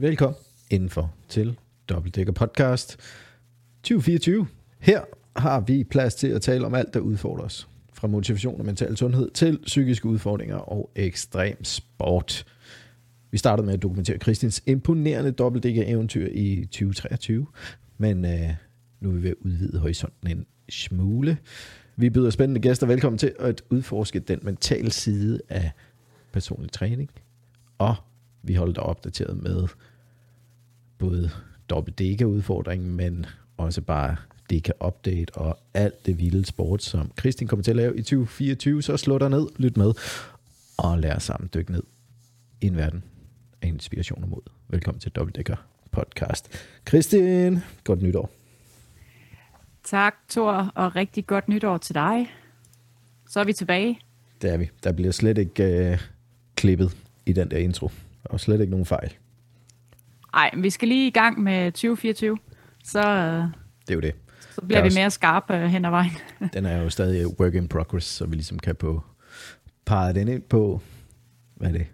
Velkommen indenfor til Dobbeltdækker Podcast 2024. Her har vi plads til at tale om alt, der udfordrer os. Fra motivation og mental sundhed til psykiske udfordringer og ekstrem sport. Vi startede med at dokumentere Kristins imponerende dobbeltdækker eventyr i 2023, men øh, nu er vi ved at udvide horisonten en smule. Vi byder spændende gæster velkommen til at udforske den mentale side af personlig træning, og vi holder dig opdateret med både dobbelt udfordringen, men også bare Deka Update og alt det vilde sport, som Kristin kommer til at lave i 2024. Så slå dig ned, lyt med og lær sammen dykke ned i en verden af inspiration og mod. Velkommen til Dobbeltdækker podcast. Kristin, godt nytår. Tak, Thor, og rigtig godt nytår til dig. Så er vi tilbage. Det er vi. Der bliver slet ikke uh, klippet i den der intro. Og slet ikke nogen fejl. Nej, vi skal lige i gang med 2024. Så, det er jo det. Så bliver vi også, mere skarpe uh, hen ad vejen. den er jo stadig work in progress, så vi ligesom kan på parre den ind på, hvad er det?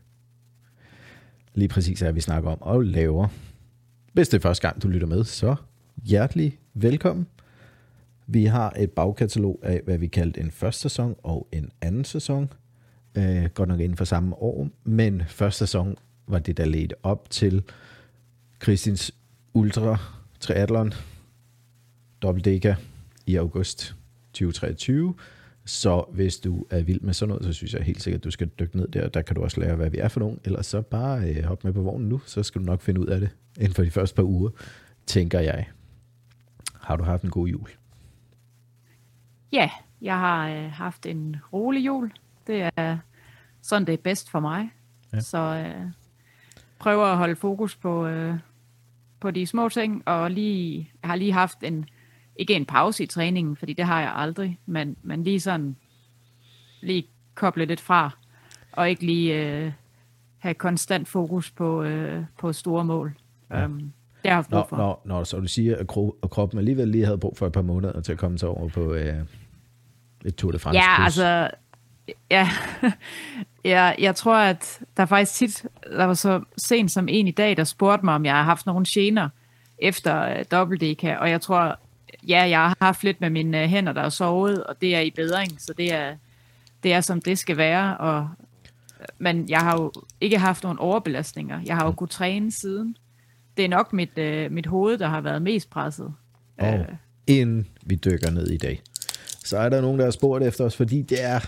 Lige præcis er, vi snakker om og laver. Hvis det er første gang, du lytter med, så hjertelig velkommen. Vi har et bagkatalog af, hvad vi kaldte en første sæson og en anden sæson. Øh, godt nok inden for samme år, men første sæson var det, der ledte op til Kristins Ultra Triathlon Deka i august 2023. Så hvis du er vild med sådan noget, så synes jeg helt sikkert, at du skal dykke ned der. Der kan du også lære, hvad vi er for nogen. Ellers så bare øh, hop med på vognen nu, så skal du nok finde ud af det inden for de første par uger, tænker jeg. Har du haft en god jul? Ja, jeg har øh, haft en rolig jul. Det er sådan, det er bedst for mig. Ja. Så øh, prøver at holde fokus på, øh, på de små ting, og lige, jeg har lige haft en, ikke en pause i træningen, fordi det har jeg aldrig, men, men lige sådan, lige koble lidt fra, og ikke lige øh, have konstant fokus på, øh, på store mål. Ja. Um, det har jeg haft brug for. Når, når, så du siger, at, kro, at kroppen alligevel lige havde brug for et par måneder til at komme sig over på øh, et Tour de France Ja, altså, ja, ja, jeg tror, at der faktisk tit, der var så sent som en i dag, der spurgte mig, om jeg har haft nogle gener efter uh, dobbelt og jeg tror, ja, jeg har haft lidt med mine uh, hænder, der er sovet, og det er i bedring, så det er, det er som det skal være, og, men jeg har jo ikke haft nogen overbelastninger. Jeg har jo kunnet træne siden. Det er nok mit, uh, mit hoved, der har været mest presset. Og uh, inden vi dykker ned i dag, så er der nogen, der har spurgt efter os, fordi det er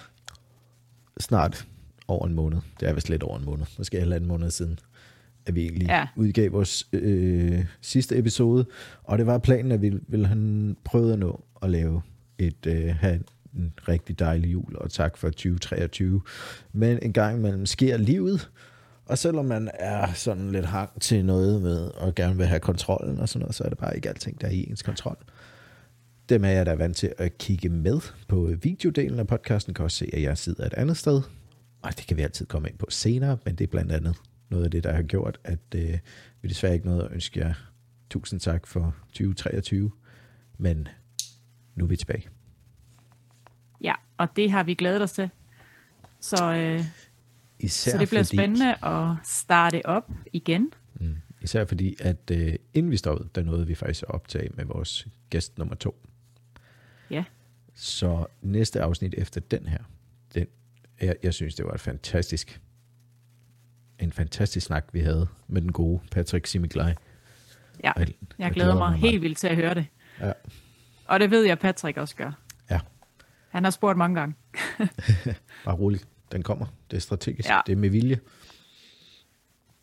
snart over en måned. Det er vist lidt over en måned. Måske en måned siden, at vi egentlig ja. udgav vores øh, sidste episode. Og det var planen, at vi ville have prøvet at nå at lave et, øh, have en rigtig dejlig jul, og tak for 2023. Men en gang imellem sker livet, og selvom man er sådan lidt hang til noget med, og gerne vil have kontrollen og sådan noget, så er det bare ikke alting, der er i ens kontrol. Dem af jer, der er vant til at kigge med på videodelen af podcasten, kan også se, at jeg sidder et andet sted. Og det kan vi altid komme ind på senere, men det er blandt andet noget af det, der har gjort, at øh, vi desværre ikke noget at ønske jer tusind tak for 2023. Men nu er vi tilbage. Ja, og det har vi glædet os til. Så, øh, Især så det bliver fordi, spændende at starte op igen. Mm, især fordi, at øh, inden vi stoppede, der nåede vi faktisk at optage med vores gæst nummer to. Ja. Så næste afsnit efter den her, den, jeg, jeg synes, det var et fantastisk, en fantastisk snak, vi havde med den gode Patrick Simiglaj. Ja, jeg, jeg glæder mig, mig helt vildt til at høre det. Ja. Og det ved jeg, Patrick også gør. Ja. Han har spurgt mange gange. Bare roligt, den kommer. Det er strategisk, ja. det er med vilje.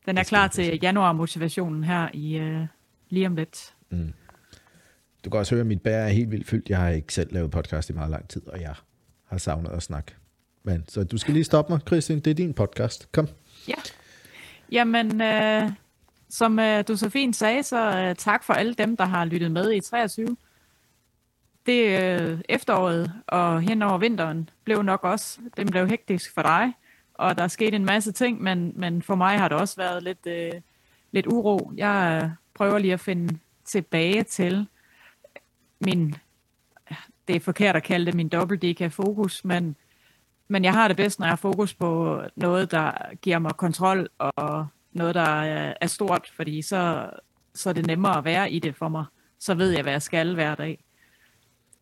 Den er klar til januar-motivationen her i uh, lige om lidt. Mm. Du kan også høre, at mit bær er helt vildt fyldt. Jeg har ikke selv lavet podcast i meget lang tid, og jeg har savnet at snakke. Men, så du skal lige stoppe mig, Christian. Det er din podcast. Kom. Ja. Jamen, øh, som øh, du så fint sagde, så øh, tak for alle dem, der har lyttet med i 23. Det øh, efteråret og hen over vinteren blev nok også, den blev hektisk for dig, og der skete en masse ting, men, men for mig har det også været lidt, øh, lidt uro. Jeg øh, prøver lige at finde tilbage til min, det er forkert at kalde det min dobbelt fokus, men, men jeg har det bedst, når jeg har fokus på noget, der giver mig kontrol og noget, der er, er stort, fordi så, så er det nemmere at være i det for mig. Så ved jeg, hvad jeg skal hver dag.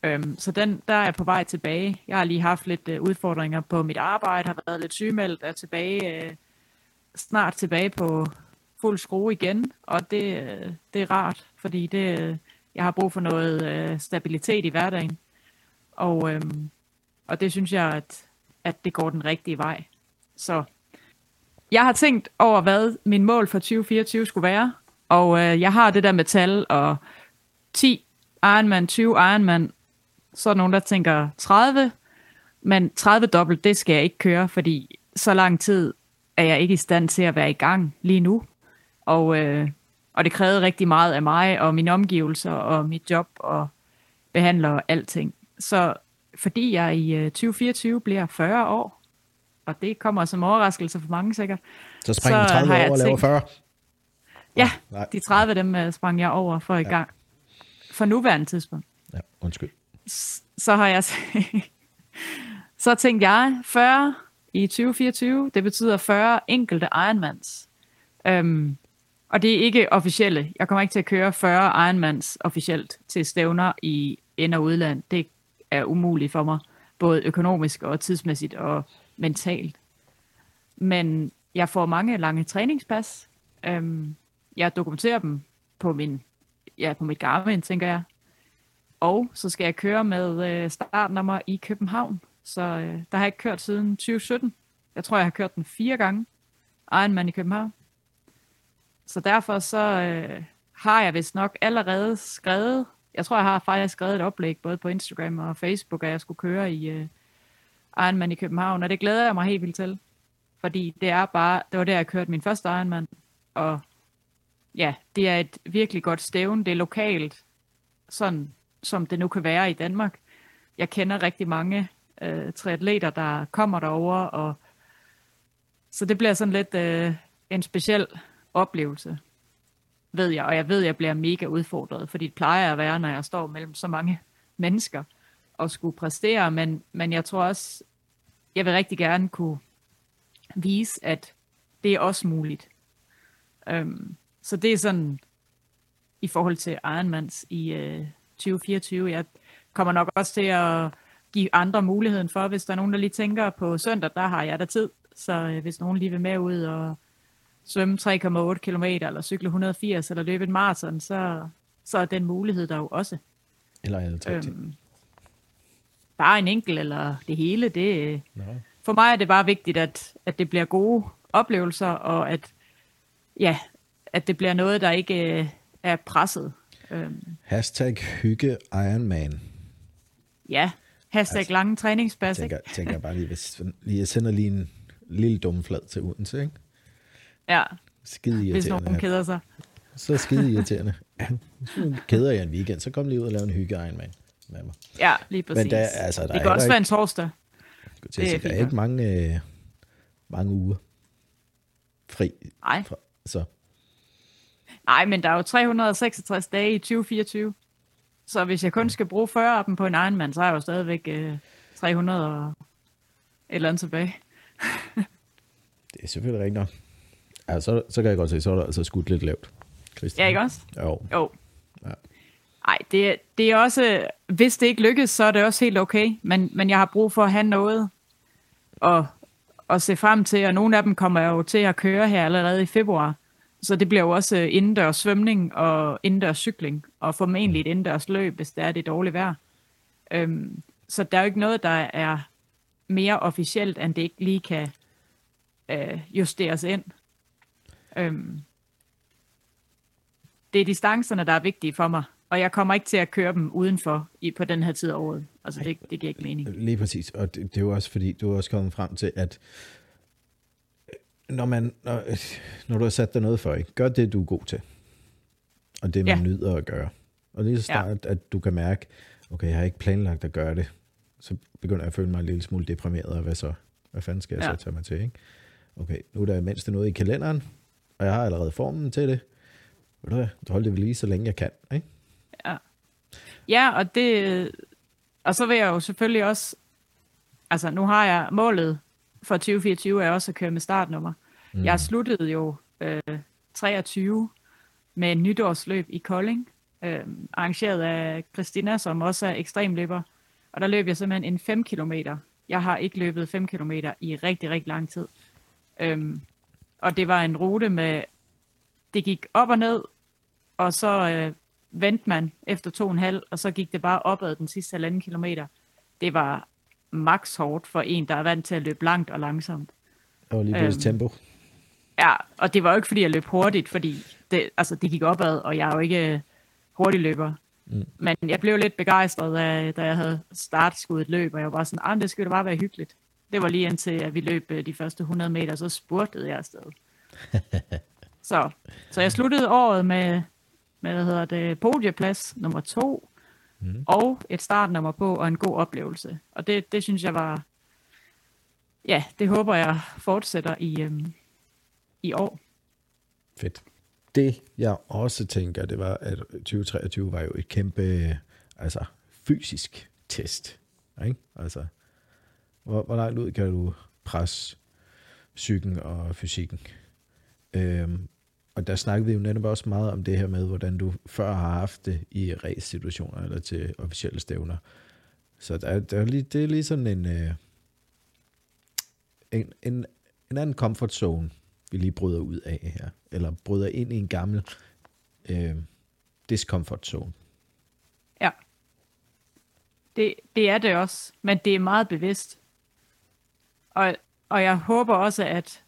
Øhm, så den, der er jeg på vej tilbage. Jeg har lige haft lidt øh, udfordringer på mit arbejde, har været lidt sygemeldt, er tilbage, øh, snart tilbage på fuld skrue igen, og det, øh, det er rart, fordi det, øh, jeg har brug for noget øh, stabilitet i hverdagen. Og, øh, og det synes jeg, at, at det går den rigtige vej. Så jeg har tænkt over, hvad min mål for 2024 skulle være, og øh, jeg har det der med tal og 10 Ironman, 20 Ironman, så er der nogen, der tænker 30, men 30 dobbelt, det skal jeg ikke køre, fordi så lang tid er jeg ikke i stand til at være i gang lige nu. Og, øh, og det krævede rigtig meget af mig og mine omgivelser og mit job og behandler og alting. Så fordi jeg i øh, 2024 bliver 40 år, og det kommer som overraskelse for mange sikkert. Så springer så 30 år og laver 40? Ja, Nej. de 30 dem uh, sprang jeg over for i gang. For nuværende tidspunkt. Ja, undskyld. Så har jeg så tænkte jeg 40 i 2024, det betyder 40 enkelte Ironmans. Um, og det er ikke officielle. Jeg kommer ikke til at køre 40 Ironmans officielt til stævner i ind- og udland. Det er umuligt for mig, både økonomisk og tidsmæssigt og mentalt. Men jeg får mange lange træningspas. Um, jeg dokumenterer dem på min ja, på mit Garmin, tænker jeg. Og så skal jeg køre med øh, startnummer i København. Så øh, der har jeg ikke kørt siden 2017. Jeg tror, jeg har kørt den fire gange. Ironman i København. Så derfor så øh, har jeg vist nok allerede skrevet, jeg tror, jeg har faktisk skrevet et oplæg, både på Instagram og Facebook, at jeg skulle køre i øh, Ironman i København, og det glæder jeg mig helt vildt til. Fordi det er bare, det var der, jeg kørte min første Ironman, og ja, det er et virkelig godt stævn. Det er lokalt, sådan som det nu kan være i Danmark. Jeg kender rigtig mange øh, triatleter, der kommer derover, og så det bliver sådan lidt øh, en speciel oplevelse, ved jeg. Og jeg ved, at jeg bliver mega udfordret, fordi det plejer at være, når jeg står mellem så mange mennesker og skulle præstere. Men, men jeg tror også, jeg vil rigtig gerne kunne vise, at det er også muligt. Øhm, så det er sådan i forhold til Ironmans i øh, 2024. Jeg kommer nok også til at give andre muligheden for, hvis der er nogen, der lige tænker på søndag, der har jeg der tid. Så øh, hvis nogen lige vil med ud og svømme 3,8 km, eller cykle 180, eller løbe en maraton, så, så er den mulighed der jo også. Eller en øhm, Bare en enkelt, eller det hele, det... No. For mig er det bare vigtigt, at, at det bliver gode oplevelser, og at, ja, at det bliver noget, der ikke øh, er presset. Øhm. Hashtag hygge Ironman. Ja, hashtag altså, lange træningspas. Tænker, tænker jeg bare lige, hvis lige, jeg sender lige en lille dumflad til Odense, ikke? Ja, skide hvis nogen keder sig. Så skide irriterende. keder jeg en weekend, så kom lige ud og lave en hygge Ironman med mig. Ja, lige præcis. Men der, altså, der det kan også være en torsdag. Det er, sige, der er ikke mange, øh, mange uger fri. Nej. Fra, så Nej, men der er jo 366 dage i 2024. Så hvis jeg kun skal bruge 40 af dem på en Ironman, så har jeg jo stadigvæk øh, 300 og et eller andet tilbage. det er selvfølgelig rigtigt nok. Ja, så, så kan jeg godt se, så er der altså skudt lidt lavt. Christian. Ja, ikke også? Jo. Jo. Ja. Ej, det, det er også, hvis det ikke lykkes, så er det også helt okay, men, men jeg har brug for at have noget at, at se frem til, og nogle af dem kommer jeg jo til at køre her allerede i februar. Så det bliver jo også indendørs svømning og indendørs cykling, og formentlig et indendørs løb, hvis det er det dårlige vejr. Øhm, så der er jo ikke noget, der er mere officielt, end det ikke lige kan øh, justeres ind. Øhm, det er distancerne, der er vigtige for mig, og jeg kommer ikke til at køre dem udenfor i, på den her tid af året. Altså, det, det giver ikke mening. Lige præcis, og det, det er jo også fordi, du er også kommet frem til, at når, man, når, når du har sat dig noget for, ikke? gør det, du er god til. Og det, man ja. nyder at gøre. Og lige så snart, ja. at du kan mærke, okay, jeg har ikke planlagt at gøre det, så begynder jeg at føle mig en lille smule deprimeret, og hvad så? Hvad fanden skal jeg ja. så tage mig til, ikke? Okay, nu er der mindst noget i kalenderen, og jeg har allerede formen til det. Ved du hvad, hold det ved lige, så længe jeg kan, ikke? Ja. Ja, og det... Og så vil jeg jo selvfølgelig også... Altså, nu har jeg målet for 2024 er også at køre med startnummer. Mm. Jeg sluttede jo øh, 23 med en nytårsløb i Kolding, øh, arrangeret af Christina, som også er ekstremløber. Og der løb jeg simpelthen en 5 km. Jeg har ikke løbet 5 km i rigtig, rigtig lang tid. Øhm, og det var en rute med, det gik op og ned, og så øh, vendte man efter to og en halv, og så gik det bare opad den sidste halvanden kilometer. Det var max hårdt for en, der er vant til at løbe langt og langsomt. Og lige pludselig Øhm, tempo. Ja, og det var jo ikke, fordi jeg løb hurtigt, fordi det, altså, det gik opad, og jeg er jo ikke hurtig løber. Mm. Men jeg blev lidt begejstret, da, da jeg havde startskuddet løb, og jeg var bare sådan, ah, det skulle da bare være hyggeligt. Det var lige indtil, at vi løb øh, de første 100 meter, så spurtede jeg afsted. så, så jeg sluttede året med, med hvad hedder det, podieplads nummer to, Mm. og et startnummer på, og en god oplevelse. Og det, det synes jeg var, ja, det håber jeg fortsætter i, øhm, i år. Fedt. Det, jeg også tænker, det var, at 2023 var jo et kæmpe, altså, fysisk test. Ikke? Altså, hvor, hvor langt ud kan du presse psyken og fysikken? Øhm, og der snakkede vi jo netop også meget om det her med, hvordan du før har haft det i race-situationer eller til officielle stævner. Så der, er- der er lige, det er lige sådan en, øh, en, en, en anden comfort zone, vi lige bryder ud af her. Eller bryder ind i en gammel øh, discomfort zone. Ja. Det, det er det også, men det er meget bevidst. Og, og jeg håber også, at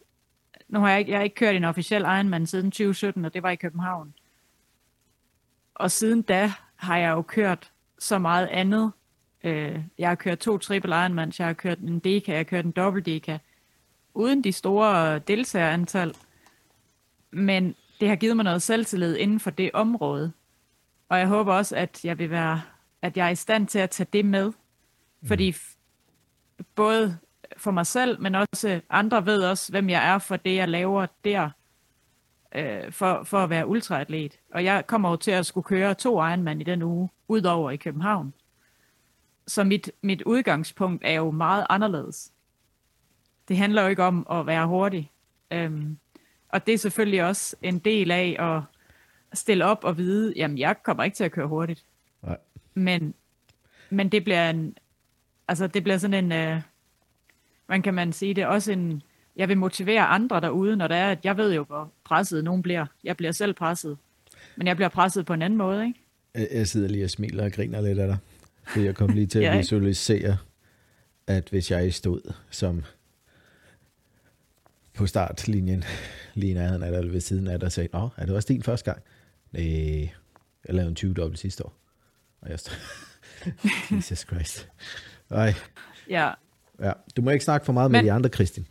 nu har jeg, ikke- jeg har ikke kørt en officiel Ironman siden 2017, og det var i København. Og siden da har jeg jo kørt så meget andet. Øh, jeg har kørt to triple Ironmans, jeg har kørt en deka, jeg har kørt en dobbelt deka, uden de store deltagerantal. Men det har givet mig noget selvtillid inden for det område. Og jeg håber også, at jeg vil være, at jeg er i stand til at tage det med. Fordi f- både for mig selv, men også andre ved også, hvem jeg er for det, jeg laver der, øh, for, for at være ultraatlet. Og jeg kommer jo til at skulle køre to Ironman i den uge, udover i København. Så mit, mit udgangspunkt er jo meget anderledes. Det handler jo ikke om at være hurtig. Øhm, og det er selvfølgelig også en del af at stille op og vide, jamen jeg kommer ikke til at køre hurtigt. Nej. Men, men det bliver en, altså det bliver sådan en, øh, man kan man sige, det er også en, jeg vil motivere andre derude, når det er, at jeg ved jo, hvor presset nogen bliver. Jeg bliver selv presset. Men jeg bliver presset på en anden måde, ikke? Jeg- sidder lige og smiler og griner lidt af dig. For jeg kom lige til at visualisere, at hvis jeg stod som på startlinjen, lige nærheden af dig, eller ved siden af dig, og sagde, Nå, er det også din første gang? Nej, jeg lavede en 20 dobbelt sidste år. Og jeg stod, Jesus Christ. Ej, Ja, ja. Du må ikke snakke for meget med Men- de andre, Kristin.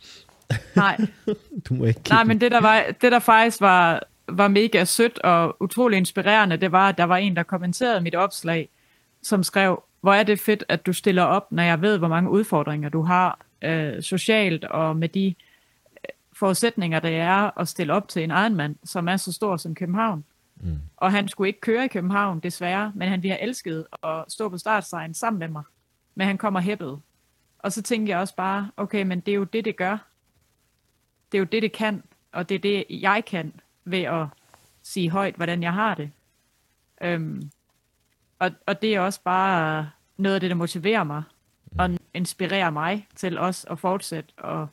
nej. Du må ikke Nej, men det der, var, det der faktisk var, var mega sødt og utrolig inspirerende, det var, at der var en, der kommenterede mit opslag, som skrev, hvor er det fedt, at du stiller op, når jeg ved, hvor mange udfordringer du har øh, socialt og med de øh, forudsætninger, der er at stille op til en Ironman, som er så stor som København. Mm. Og han skulle ikke køre i København, desværre, men han ville have elsket at stå på startstregen sammen med mig. Men han kommer hæppet. Og så tænkte jeg også bare, okay, men det er jo det, det gør. Det er jo det, det kan, og det er det, jeg kan ved at sige højt, hvordan jeg har det. Øhm, og, og det er også bare noget af det, der motiverer mig, og inspirerer mig til også at fortsætte og,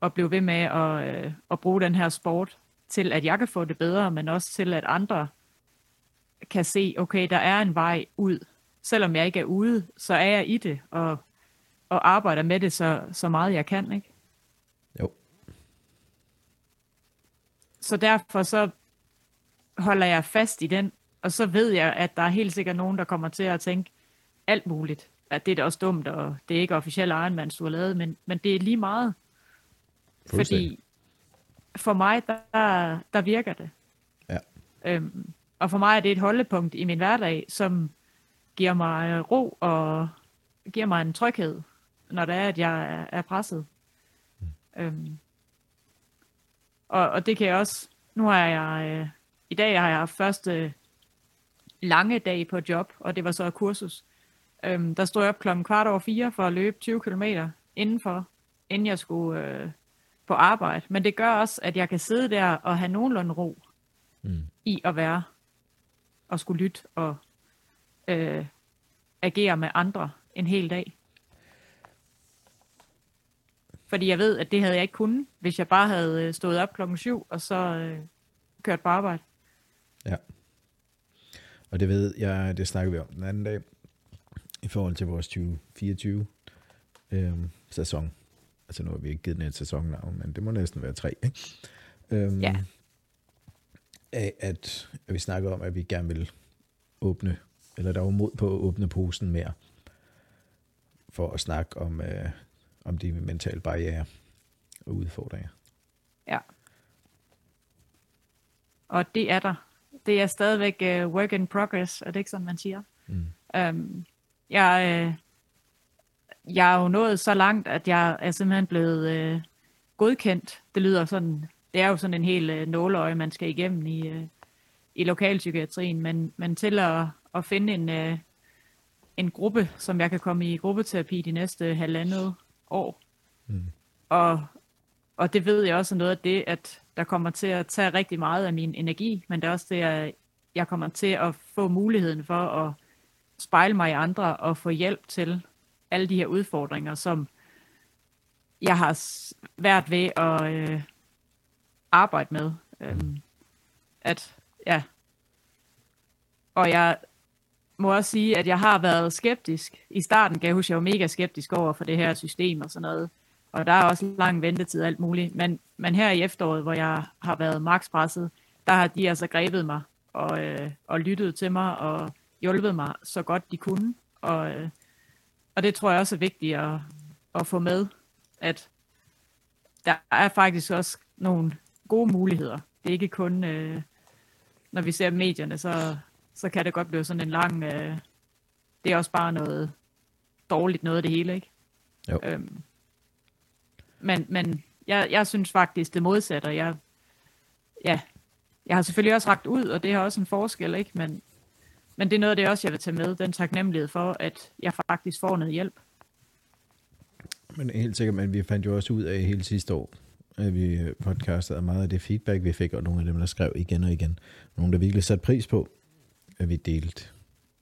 og blive ved med at, øh, at bruge den her sport til, at jeg kan få det bedre, men også til, at andre kan se, okay, der er en vej ud. Selvom jeg ikke er ude, så er jeg i det, og, og arbejder med det så, så meget jeg kan, ikke? Jo. Så derfor så holder jeg fast i den, og så ved jeg, at der er helt sikkert nogen, der kommer til at tænke alt muligt. At det er da også dumt, og det er ikke officielt Ironman, du har lavet, men, men det er lige meget. Fordi for mig, der, der virker det. Ja. Øhm, og for mig er det et holdepunkt i min hverdag, som giver mig ro og giver mig en tryghed, når det er, at jeg er, er presset. Mm. Øhm, og, og det kan jeg også, nu har jeg, øh, i dag har jeg første lange dag på job, og det var så et kursus. Øhm, der stod jeg op klokken kvart over fire for at løbe 20 km indenfor, inden jeg skulle øh, på på arbejde, men det gør også, at jeg kan sidde der og have nogenlunde ro mm. i at være og skulle lytte og øh, agere med andre en hel dag. Fordi jeg ved, at det havde jeg ikke kunnet, hvis jeg bare havde øh, stået op klokken syv, og så øh, kørt på arbejde. Ja. Og det ved jeg, det snakker vi om den anden dag, i forhold til vores 2024 øh, sæson. Altså nu har vi ikke givet den et sæsonnavn, men det må næsten være tre, ikke? Øhm, ja. At, at vi snakker om, at vi gerne vil åbne, eller der var mod på at åbne posen mere, for at snakke om, øh, om de mentale barriere og udfordringer. Ja. Og det er der. Det er stadigvæk uh, work in progress, er det ikke sådan, man siger? Mm. Um, jeg, uh, jeg er jo nået så langt, at jeg er simpelthen blevet uh, godkendt. Det lyder sådan, det er jo sådan en hel uh, nåleøje, man skal igennem i, uh, i lokalpsykiatrien, men, men til at, at finde en, uh, en gruppe, som jeg kan komme i gruppeterapi de næste halvandet år. Mm. Og, og det ved jeg også er noget af det, at der kommer til at tage rigtig meget af min energi, men det er også det, at jeg kommer til at få muligheden for at spejle mig i andre og få hjælp til alle de her udfordringer, som jeg har været ved at øh, arbejde med. Øhm, at, ja. Og jeg må også sige, at jeg har været skeptisk. I starten kan jeg huske, at jeg var mega skeptisk over for det her system og sådan noget. Og der er også lang ventetid og alt muligt. Men, men her i efteråret, hvor jeg har været makspresset, der har de altså grebet mig og, øh, og lyttet til mig og hjulpet mig så godt de kunne. Og, øh, og det tror jeg også er vigtigt at, at få med, at der er faktisk også nogle gode muligheder. Det er ikke kun, øh, når vi ser medierne, så, så kan det godt blive sådan en lang... Øh, det er også bare noget dårligt noget af det hele, ikke? Jo. Øhm, men men jeg, jeg synes faktisk det modsatte. Jeg, ja, jeg har selvfølgelig også ragt ud, og det har også en forskel, ikke? Men, men det er noget af det også, jeg vil tage med. Den taknemmelighed for, at jeg faktisk får noget hjælp. Men helt sikkert, men vi fandt jo også ud af hele sidste år, at vi podcastede meget af det feedback, vi fik, og nogle af dem, der skrev igen og igen. Nogle, der virkelig satte pris på, at vi delte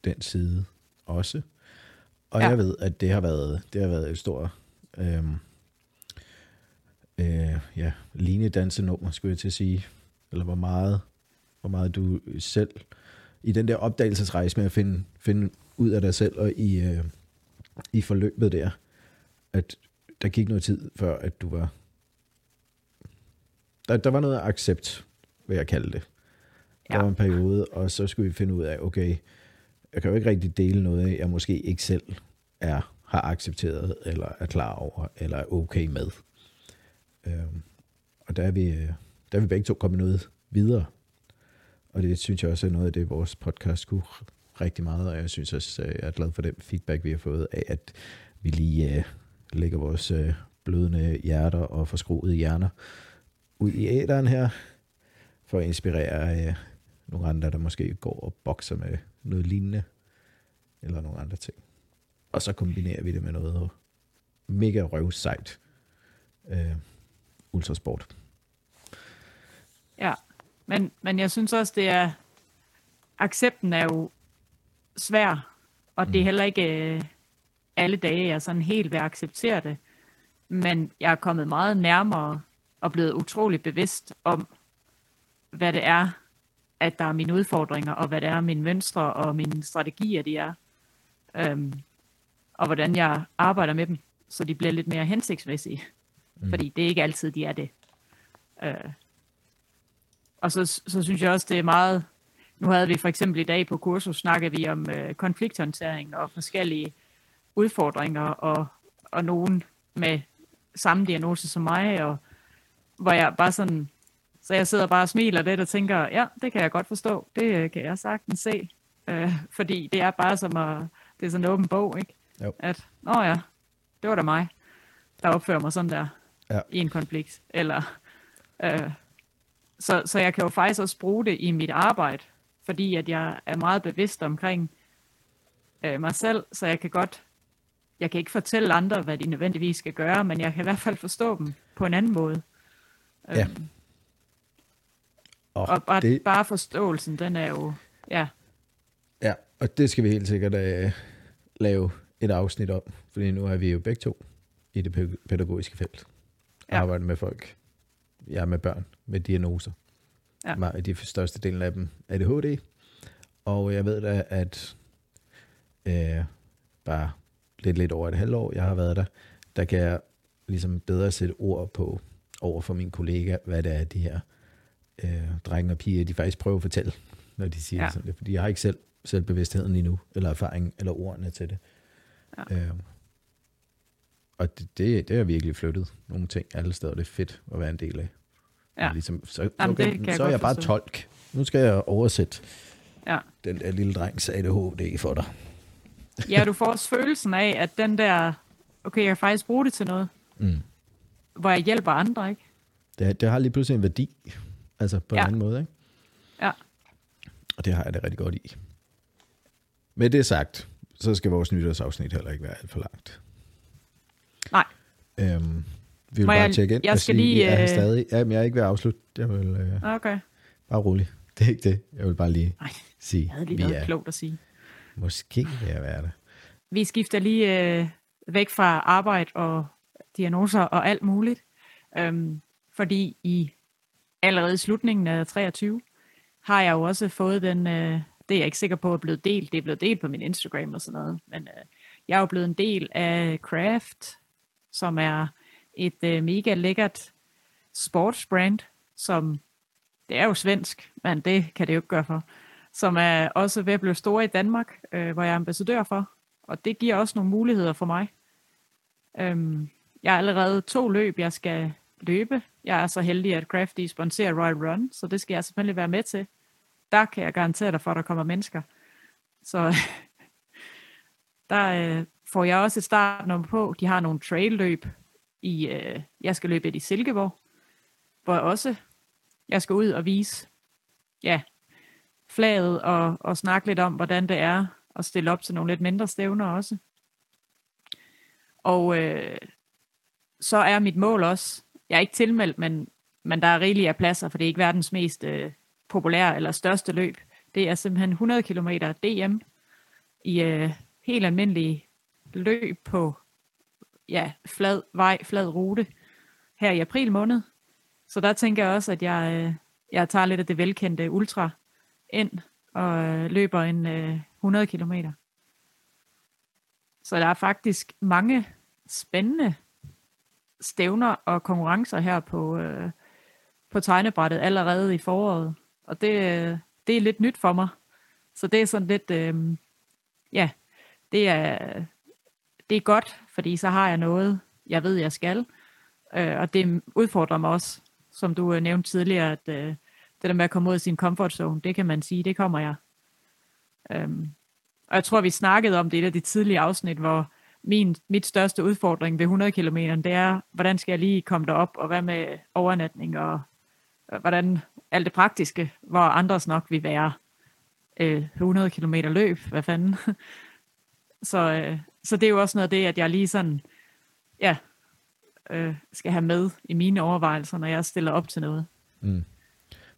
den side også. Og ja. jeg ved, at det har været, det har været et stort øhm, øh, ja, linedansenummer, skulle jeg til at sige. Eller hvor meget, hvor meget du selv i den der opdagelsesrejse med at finde, finde ud af dig selv og i, øh, i forløbet der, at der gik noget tid før, at du var... Der, der var noget accept, vil jeg kalde det. Der ja. var en periode, og så skulle vi finde ud af, okay, jeg kan jo ikke rigtig dele noget, jeg måske ikke selv er, har accepteret, eller er klar over, eller er okay med. Øhm, og der er, vi, øh, der er vi begge to kommet noget videre. Og det synes jeg også er noget af det, vores podcast kunne rigtig meget, og jeg synes også, øh, jeg er glad for den feedback, vi har fået af, at vi lige øh, lægger vores øh, blødende hjerter og forskroede hjerner ud i æderen her, for at inspirere øh, nogle andre, der måske går og bokser med noget lignende, eller nogle andre ting. Og så kombinerer vi det med noget mega røvsejt uh, ultrasport. Ja, men, men jeg synes også, det er, accepten er jo svær, og det er mm. heller ikke øh, alle dage, jeg sådan helt vil acceptere det. Men jeg er kommet meget nærmere og blevet utrolig bevidst om, hvad det er, at der er mine udfordringer, og hvad det er, mine mønstre og mine strategier, de er. Øhm, og hvordan jeg arbejder med dem, så de bliver lidt mere hensigtsmæssige. Mm. Fordi det er ikke altid, de er det. Øh. Og så, så synes jeg også, det er meget... Nu havde vi for eksempel i dag på kursus, snakkede vi om øh, konflikthåndtering og forskellige udfordringer, og, og nogen med samme diagnose som mig, og hvor jeg bare sådan... Så jeg sidder bare og smiler lidt og tænker, ja, det kan jeg godt forstå. Det øh, kan jeg sagtens se. Øh, fordi det er bare som at... Det er sådan en åben bog, ikke? Jo. At, nå ja, det var da mig, der opfører mig sådan der ja. i en konflikt. Eller, øh, så, så jeg kan jo faktisk også bruge det i mit arbejde, fordi at jeg er meget bevidst omkring øh, mig selv, så jeg kan godt, jeg kan ikke fortælle andre, hvad de nødvendigvis skal gøre, men jeg kan i hvert fald forstå dem på en anden måde. Ja. Øhm, Og, og bare, det, bare forståelsen, den er jo, ja, ja, og det skal vi helt sikkert uh, lave et afsnit om, fordi nu er vi jo begge to i det pæ- pædagogiske felt. Ja. Arbejder med folk. Jeg er med børn med diagnoser. Ja. De største del af dem er ADHD. Og jeg ved da, at øh, bare lidt, lidt over et halvt år, jeg har været der, der kan jeg ligesom bedre sætte ord på over for min kollega, hvad det er, de her øh, drenge og piger, de faktisk prøver at fortælle, når de siger Ja. sådan det. Fordi jeg har ikke selv selvbevidstheden endnu, eller erfaring, eller ordene til det. Ja. Øh, og det, det, det har virkelig flyttet nogle ting alle steder, det er fedt at være en del af. Ja. Ligesom, så Jamen, okay, jeg så er jeg bare forstå. tolk. Nu skal jeg oversætte ja. den der lille drengs ADHD for dig. Ja, du får også følelsen af, at den der, okay, jeg kan faktisk bruge det til noget, Mm. hvor jeg hjælper andre, ikke? Det, det har lige pludselig en værdi, altså på Ja. en anden måde, ikke? Ja. Og det har jeg det rigtig godt i. Med det sagt, så skal vores nytårsafsnit heller ikke være alt for langt. Nej. Øhm, vi vil Må bare jeg- tjekke ind jeg og skal sige, lige, vi er øh, stadig. Jamen, jeg er ikke ved at afslutte. Jeg vil øh, Okay. bare rolig. Det er ikke det. Jeg vil bare lige Nej, sige, jeg havde lige vi noget er klogt at sige. måske ved at være der. Vi skifter lige øh, væk fra arbejde og diagnoser og alt muligt. Øhm, fordi i allerede i slutningen af 23 har jeg jo også fået den, øh, det er jeg ikke sikker på er blevet delt, det er blevet delt på min Instagram og sådan noget, men øh, jeg er jo blevet en del af Craft, som er et øh, mega lækkert sportsbrand, som det er jo svensk, men det kan det jo ikke gøre for, som er også ved at blive store i Danmark, øh, hvor jeg er ambassadør for, og det giver også nogle muligheder for mig. Øhm, jeg har allerede to løb, jeg skal løbe. Jeg er så heldig, at Crafty sponsorer Royal Run, så det skal jeg selvfølgelig være med til. Der kan jeg garantere dig for, at der kommer mennesker. Så der øh, får jeg også et startnummer på. De har nogle trail-løb. I, øh, jeg skal løbe et i Silkeborg, hvor jeg også jeg skal ud og vise ja, flaget og, og snakke lidt om, hvordan det er at stille op til nogle lidt mindre stævner også. Og øh, så er mit mål også, jeg er ikke tilmeldt, men, men der er rigeligt af pladser, for det er ikke verdens mest øh, populære eller største løb. Det er simpelthen 100 km DM i øh, helt almindelige løb på ja, flad vej, flad rute her i april måned. Så der tænker jeg også, at jeg, øh, jeg tager lidt af det velkendte ultra ind og øh, løber en øh, 100 km. Så der er faktisk mange spændende stævner og konkurrencer her på, øh, på tegnebrættet allerede i foråret. Og det, øh, det er lidt nyt for mig. Så det er sådan lidt, øh, ja, det er, det er godt, fordi så har jeg noget, jeg ved, jeg skal. Øh, og det udfordrer mig også, som du øh, nævnte tidligere, at øh, det der med at komme ud af sin comfort zone, det kan man sige, det kommer jeg. Øhm, og jeg tror, vi snakkede om det i et af de tidlige afsnit, hvor min, mit største udfordring ved 100 km, det er, hvordan skal jeg lige komme derop, og hvad med overnatning, og hvordan alt det praktiske, hvor andres nok vil være øh, 100 km løb, hvad fanden. så, øh, så det er jo også noget af det, at jeg lige sådan, ja, øh, skal have med i mine overvejelser, når jeg stiller op til noget. Mm.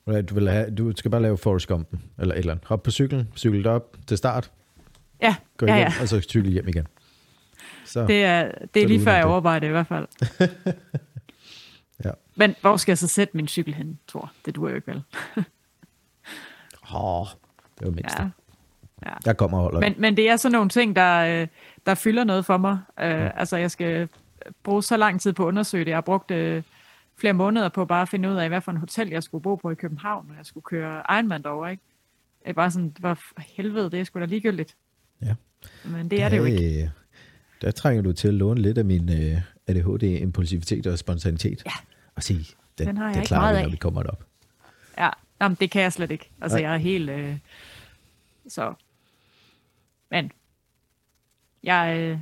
Du, vil have, du skal bare lave Forrest Gumpen, eller et eller andet. Hop på cyklen, cykle op til start, Ja, gå ja, hjem, ja. og så cykle hjem igen. Så, Det er, det er lige før jeg overvejer det i hvert fald. Ja. Men hvor skal jeg så sætte min cykel hen, Thor? Det duer jo ikke vel. åh, det var mindst. Ja. Ja. Jeg kommer og holder Men, men det er sådan nogle ting, der, øh, der fylder noget for mig. Uh, altså, jeg skal bruge så lang tid på at undersøge det. Jeg har brugt uh, flere måneder på bare at finde ud af, hvad for en hotel jeg skulle bo på i København, når jeg skulle køre Ironman derover, ikke? Det er bare sådan, det for helvede, det er sgu da ligegyldigt. Ja. Men det er det jo ikke. Øh, Der trænger du til at låne lidt af min uh, ADHD, impulsivitet og spontanitet. Ja. Og sige, den, Den ikke klarer vi, når vi kommer derop. Ja, jamen, det kan jeg slet ikke. Altså, Nej. jeg er helt... Øh, så... Men... Jeg, øh,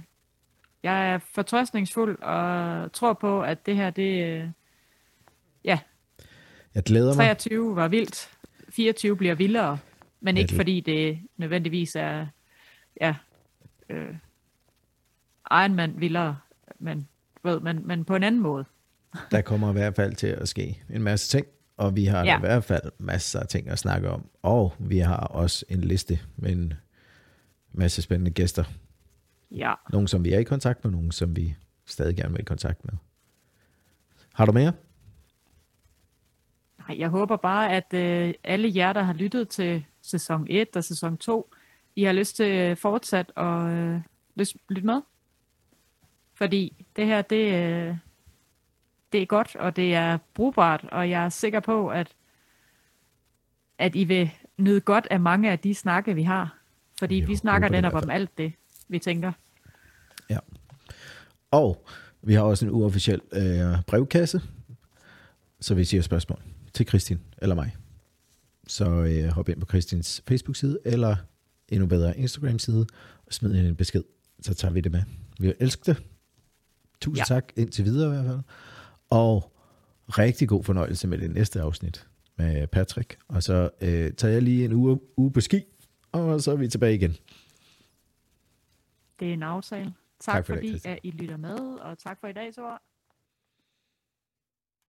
jeg er fortrøstningsfuld og tror på, at det her, det... Øh, ja, Jeg glæder mig. 23 var vildt. 24 bliver vildere. Men ikke fordi det nødvendigvis er... Ja... Øh, Ironman vildere. Men, ved, men, men på en anden måde. der kommer i hvert fald til at ske en masse ting, og vi har ja. i hvert fald masser af ting at snakke om. Og vi har også en liste med en masse spændende gæster. Ja. Nogle, som vi er i kontakt med, nogle, som vi stadig gerne vil i kontakt med. Har du mere? Nej, jeg håber bare, at øh, alle jer, der har lyttet til sæson 1 og sæson 2, I har lyst til fortsat at øh, lytte med. Fordi det her, det, øh, det er godt, og det er brugbart, og jeg er sikker på, at, at I vil nyde godt af mange af de snakke, vi har. Fordi jo, vi snakker netop om alt det, vi tænker. Ja. Og vi har også en uofficiel øh, brevkasse, så hvis I har spørgsmål til Kristin eller mig, så øh, hop ind på Kristins Facebook-side, eller endnu bedre Instagram-side, og smid en besked, så tager vi det med. Vi vil elske det. Tusind ja. tak indtil videre i hvert fald. Og rigtig god fornøjelse med det næste afsnit med Patrick. Og så øh, tager jeg lige en uge, uge på ski, og så er vi tilbage igen. Det er en aftale. Tak, tak for fordi det, at I lytter med, og tak for i dag, så